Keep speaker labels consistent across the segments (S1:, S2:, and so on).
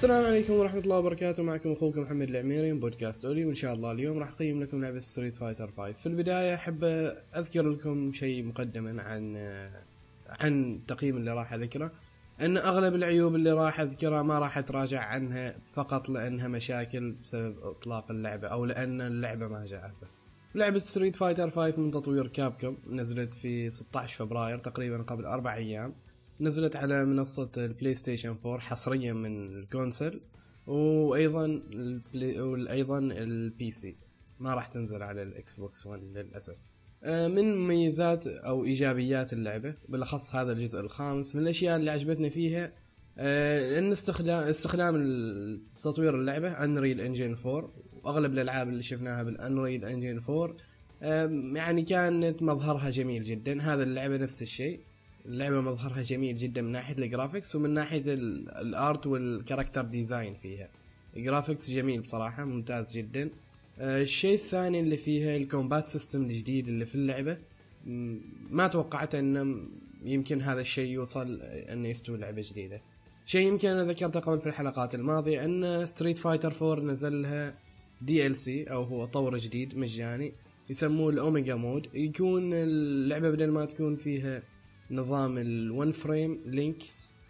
S1: السلام عليكم ورحمة الله وبركاته. معكم أخوكم محمد العميري من بودكاست Oly وإن شاء الله اليوم راح أقيم لكم لعبة Street Fighter 5 في البداية أحب أذكر لكم شيء مقدما عن عن التقييم اللي راح أذكره. أن أغلب العيوب اللي راح اذكرها ما راح أتراجع عنها فقط لأنها مشاكل بسبب إطلاق اللعبة أو لأن اللعبة ما جاهزة لعبة Street Fighter 5 من تطوير Capcom نزلت في 16 فبراير تقريبا قبل أربع أيام. نزلت على منصة ال PlayStation 4 حصريا من ال console وأيضا وأيضا ال PC ما راح تنزل على ال Xbox One للأسف. آه، من مميزات أو إيجابيات اللعبة بالأخص هذا الجزء الخامس من الأشياء اللي عجبتني فيها آه، إن استخدام استخدام تطوير اللعبة Unreal Engine 4 وأغلب الألعاب اللي شفناها بال Unreal Engine 4 يعني كانت مظهرها جميل جدا. هذا اللعبة نفس الشيء. اللعبة مظهرها جميل جدا من ناحية ال graphics ومن ناحية ال art وال character design فيها. ال graphics جميل بصراحة ممتاز جدا. آه، الشيء الثاني اللي فيها ال combat system الجديد اللي في اللعبة. ما توقعت إنه يمكن هذا الشيء يوصل إنه يستوي لعبة جديدة. شيء يمكن أنا ذكرته قبل في الحلقات الماضية إن Street Fighter 4 نزل لها DLC أو هو طور جديد مجاني يسموه ال Omega mode يكون اللعبة بدل ما تكون فيها نظام ال one frame link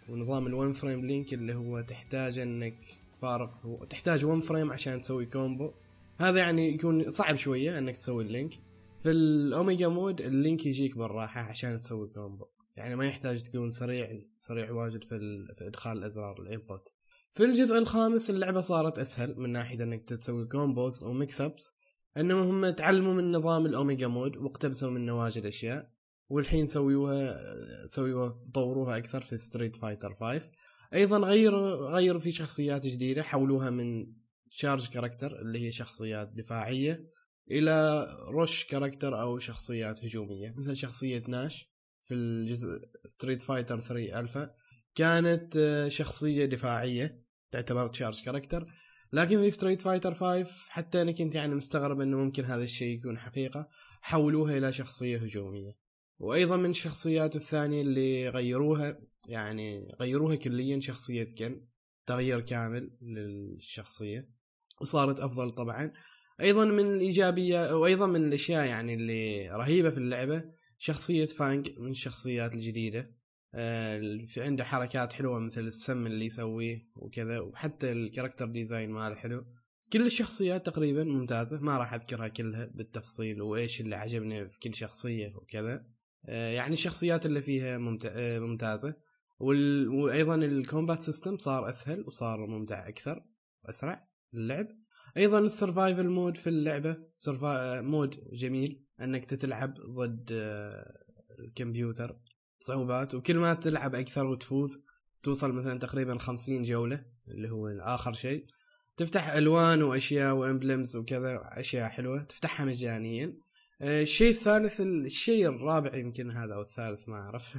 S1: ونظام ال one frame link اللي هو تحتاج إنك فارق هو تحتاج one frame عشان تسوي combo هذا يعني يكون صعب شوية إنك تسوي ال link في ال Omega mode ال link يجيك بالراحة عشان تسوي combo يعني ما يحتاج تكون سريع سريع واجد في, في إدخال الإزرار ال input في الجزء الخامس اللعبة صارت أسهل من ناحية إنك تسوي combos و mix ups إنهم هم تعلموا من نظام ال Omega mode واقتبسوا منه واجد أشياء. والحين سويوها سويوها طوروها أكثر في Street Fighter 5 أيضا غيروا غيروا في شخصيات جديدة حولوها من charge character اللي هي شخصيات دفاعية إلى rush character أو شخصيات هجومية. مثل شخصية Nash في الجزء Street Fighter 3 الفا كانت شخصية دفاعية تعتبر charge character لكن في Street Fighter 5 حتى أنا كنت يعني مستغرب إنه ممكن هذا الشيء يكون حقيقة حولوها إلى شخصية هجومية. وأيضا من الشخصيات الثانية اللي غيروها يعني غيروها كليا شخصية Ken تغيير كامل للشخصية وصارت أفضل طبعا. أيضا من الإيجابية وأيضا من الأشياء يعني اللي رهيبة في اللعبة شخصية F.A.N.G من الشخصيات الجديدة. آه في عنده حركات حلوة مثل السم اللي يسويه وكذا وحتى ال character design ماله حلو. كل الشخصيات تقريبا ممتازة ما راح أذكرها كلها بالتفصيل وإيش اللي عجبني في كل شخصية وكذا. يعني الشخصيات اللي فيها آه، ممتازة. وال... وأيضا ال combat system صار أسهل وصار ممتع أكثر وأسرع للعب أيضا ال survival mode في اللعبة surviva... آه، mode جميل. أنك تتلعب ضد الكمبيوتر صعوبات وكل ما تلعب أكثر وتفوز توصل مثلا تقريبا خمسين جولة اللي هو اخر شيء. تفتح ألوان وأشياء و emblems وكذا أشياء حلوة. تفتحها مجانيا. آه، الشيء الثالث الشيء الرابع يمكن هذا أو الثالث ما أعرف.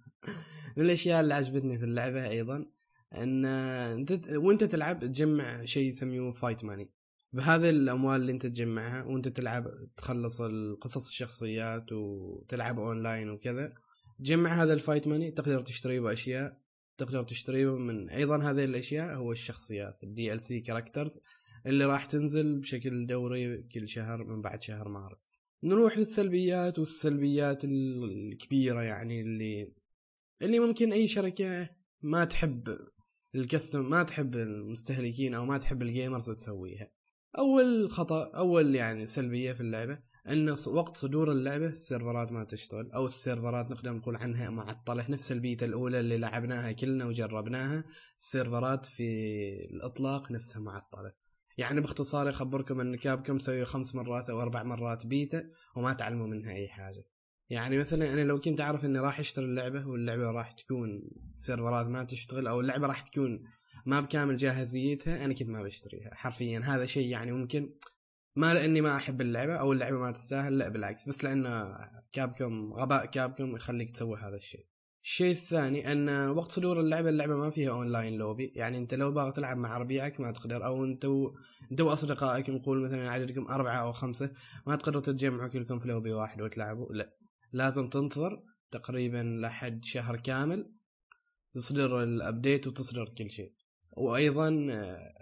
S1: من الأشياء اللي عجبتني في اللعبة أيضا إن أنت وأنت تلعب تجمع شيء يسميه fight money بهذه الأموال اللي أنت تجمعها وأنت تلعب تخلص القصص الشخصيات وتلعب اونلاين وكذا تجمع هذا ال fight money تقدر تشتري به اشياء تقدر تشتري من أيضا هذه الأشياء هو الشخصيات ال DLC characters اللي راح تنزل بشكل دوري كل شهر من بعد شهر مارس. نروح للسلبيات والسلبيات الكبيرة يعني اللي اللي ممكن أي شركة ما تحب ال custom ما تحب المستهلكين أو ما تحب ال gamers تسويها. أول خطأ أول يعني سلبية في اللعبة إنه وقت صدور اللعبة السيرفرات ما تشتغل أو السيرفرات نقدر نقول عنها معطلة. نفس البيتا الأولى اللي لعبناها كلنا وجربناها السيرفرات في الإطلاق نفسها معطلة. يعني باختصار اخبركم إن كابكم مسوي خمس مرات أو أربع مرات بيتا وما تعلموا منها أي حاجة. يعني مثلا أنا لو كنت أعرف إني راح أشتري اللعبة واللعبة راح تكون سيرفرات ما تشتغل أو اللعبة راح تكون ما بكامل جاهزيتها أنا كنت ما بشتريها حرفيا. هذا شيء يعني ممكن ما لأني ما أحب اللعبة أو اللعبة ما تستاهل لا بالعكس بس لأن كابكم غباء كابكم يخليك تسوي هذا الشيء. الشيء الثاني أن وقت صدور اللعبة اللعبة ما فيها online lobby يعني أنت لو باغي تلعب مع ربيعك ما تقدر أو انت و... انت وأصدقائك نقول مثلا عددكم أربعة أو خمسة ما تقدروا تتجمعوا كلكم في لوبي واحد وتلعبوا. لا لازم تنتظر تقريبا لحد شهر كامل تصدر ال update وتصدر كل شيء. وأيضا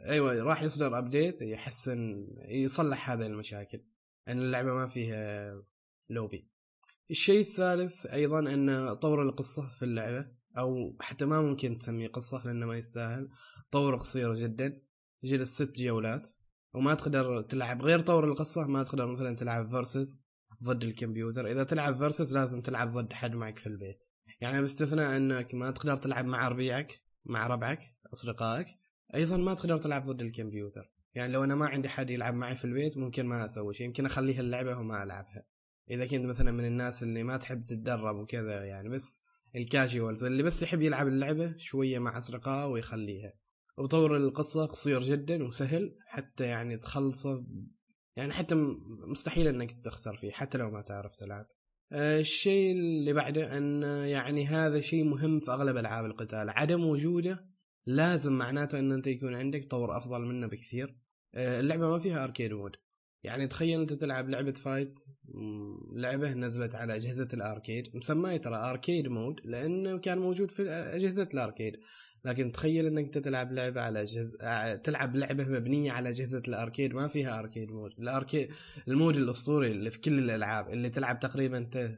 S1: أيوه راح يصدر update يحسن يصلح هذه المشاكل أن اللعبة ما فيها لوبي الشيء الثالث أيضا أن طور القصة في اللعبة أو حتى ما ممكن تسميه قصة لأنه ما يستاهل. طور قصير جدا يجلس ست جولات وما تقدر تلعب غير طور القصة ما تقدر مثلا تلعب versus ضد الكمبيوتر. إذا تلعب versus لازم تلعب ضد حد معك في البيت. يعني باستثناء أنك ما تقدر تلعب مع ربيعك مع ربعك أصدقائك أيضا ما تقدر تلعب ضد الكمبيوتر. يعني لو أنا ما عندي حد يلعب معي في البيت ممكن ما أسوي شيء يمكن أخليها اللعبة وما ألعبها. إذا كنت مثلا من الناس اللي ما تحب تتدرب وكذا يعني بس الكاجوالز اللي بس يحب يلعب اللعبة شوية مع أصدقائه ويخليها. وطور القصة قصير جدا وسهل حتى يعني تخلصه يعني حتى مستحيل إنك تخسر فيه حتى لو ما تعرف تلعب. آه، الشيء اللي بعده أن يعني هذا شيء مهم في أغلب ألعاب القتال. عدم وجوده لازم معناته إن أنت يكون عندك طور أفضل منه بكثير. آه، اللعبة ما فيها arcade mode. يعني تخيل أنت تلعب لعبة fight لعبة نزلت على أجهزة ال arcade مسماها ترى arcade mode لأنه كان موجود في أجهزة ال arcade. لكن تخيل أنك أنت تلعب لعبة على اجهزه تلعب لعبة مبنية على أجهزة ال arcade ما فيها arcade mode. ال arcade ال mode الأسطوري اللي في كل الألعاب اللي تلعب تقريبا انت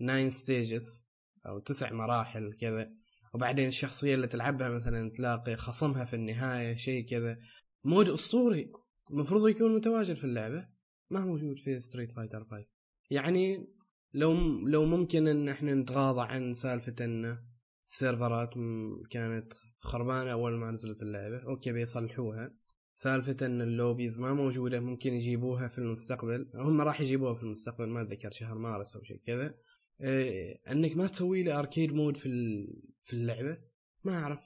S1: 9 stages أو تسع مراحل كذا. وبعدين الشخصية اللي تلعبها مثلا تلاقي خصمها في النهاية شيء كذا. mode أسطوري. المفروض يكون متواجد في اللعبة. ما هو موجود في ستريت فايتر 5 يعني لو لو ممكن إن إحنا نتغاضى عن سالفة إن السيرفرات كانت خربانة أول ما نزلت اللعبة. okay بيصلحوها. سالفة أن ال lobbies ما موجودة ممكن يجيبوها في المستقبل. هم راح يجيبوها في المستقبل ما أتذكر شهر مارس أو شيء كذا. إيه أنك ما تسوي لي arcade mode في في اللعبة. ما أعرف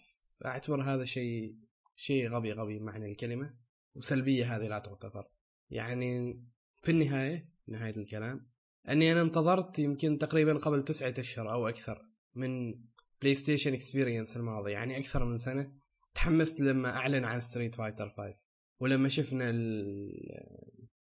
S1: أعتبر هذا شيء شيء غبي غبي معنى الكلمة. وسلبية هذه لا تغتفر يعني في النهاية نهاية الكلام أني أنا انتظرت يمكن تقريبا قبل تسعة أشهر أو أكثر من بلاي ستيشن اكسبيرينس الماضي يعني أكثر من سنة تحمست لما أعلن عن ستريت فايتر 5 ولما شفنا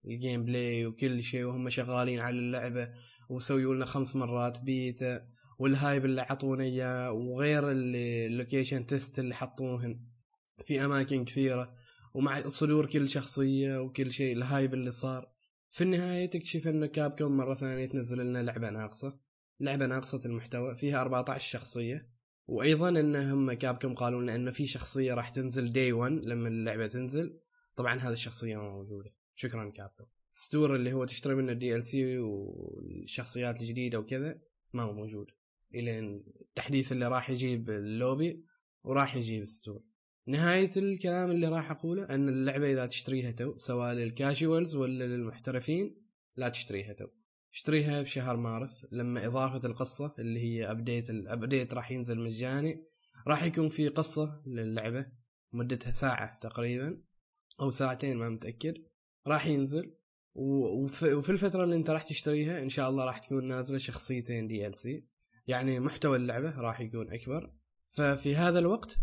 S1: ال gameplay وكل شيء وهم شغالين على اللعبة وسويوا لنا خمس مرات بيتا وال hype اللي عطونا إياه وغير ال location test اللي حطوهن في أماكن كثيرة. ومع صدور كل شخصية وكل شيء ال hype اللي صار. في النهاية تكتشف أن كابكوم مرة ثانية تنزل لنا لعبة ناقصة. لعبة ناقصة المحتوى فيها 14 شخصية. وأيضا أن هم كابكم قالوا لنا انه في شخصية راح تنزل day 1 لما اللعبة تنزل. طبعا هذه الشخصية ما موجودة. شكرا كابكم store اللي هو تشتري منه ال DLC والشخصيات الجديدة وكذا ما هو موجود. الين التحديث اللي راح يجيب اللوبي وراح يجيب store. نهاية الكلام اللي راح أقوله أن اللعبة إذا تشتريها تو سواء لل casuals ولا للمحترفين لا تشتريها تو. اشتريها بشهر مارس لما إضافة القصة اللي هي update ال update راح ينزل مجاني راح يكون في قصة للعبة مدتها ساعة تقريبا أو ساعتين ما متأكد راح ينزل. وفي الفترة اللي أنت راح تشتريها إن شاء الله راح تكون نازلة شخصيتين DLC يعني محتوى اللعبة راح يكون أكبر. ففي هذا الوقت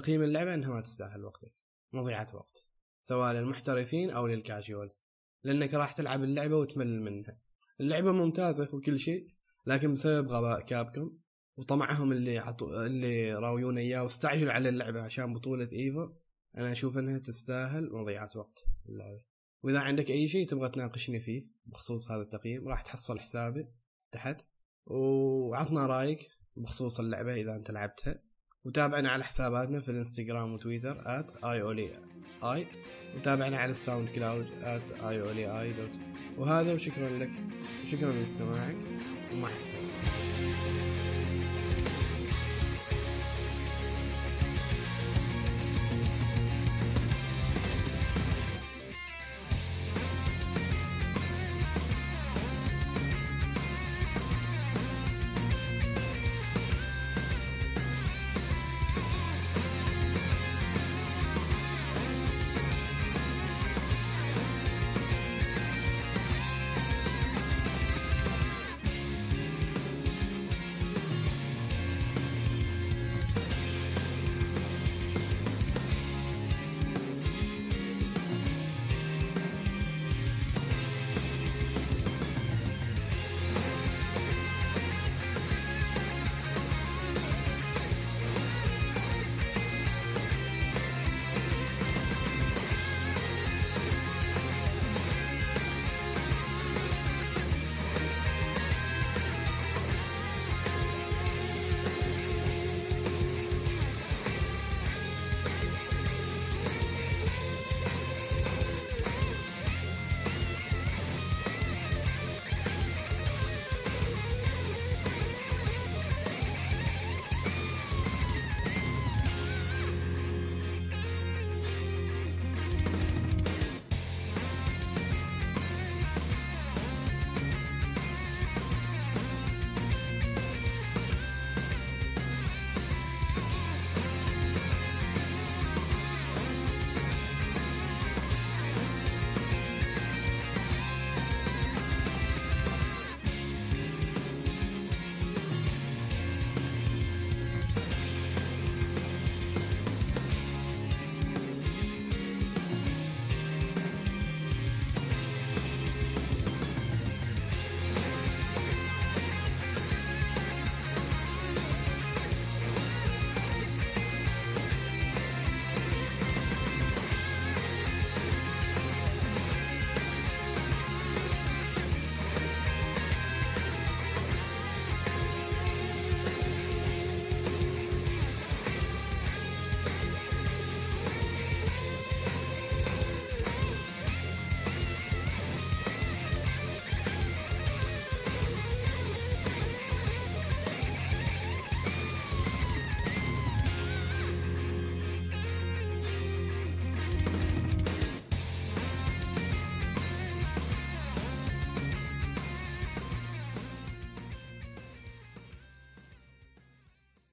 S1: تقييم اللعبة إنها ما تستاهل وقتك مضيعة وقت سواء للمحترفين أو لل casuals لأنك راح تلعب اللعبة وتمل منها. اللعبة ممتازة وكل شيء لكن بسبب غباء كابكم وطمعهم اللي عطو اللي راويونا إياه واستعجلوا على اللعبة عشان بطولة إيفا أنا أشوف إنها تستاهل مضيعة وقت اللعبة. وإذا عندك أي شيء تبغى تناقشني فيه بخصوص هذا التقييم راح تحصل حسابي تحت وعطنا رأيك بخصوص اللعبة إذا أنت لعبتها. وتابعنا على حساباتنا في الإنستغرام وتويتر at اي وتابعنا على الساوند كلاود at دوت وهذا وشكرا لك وشكرا لاستماعك ومع السلامة.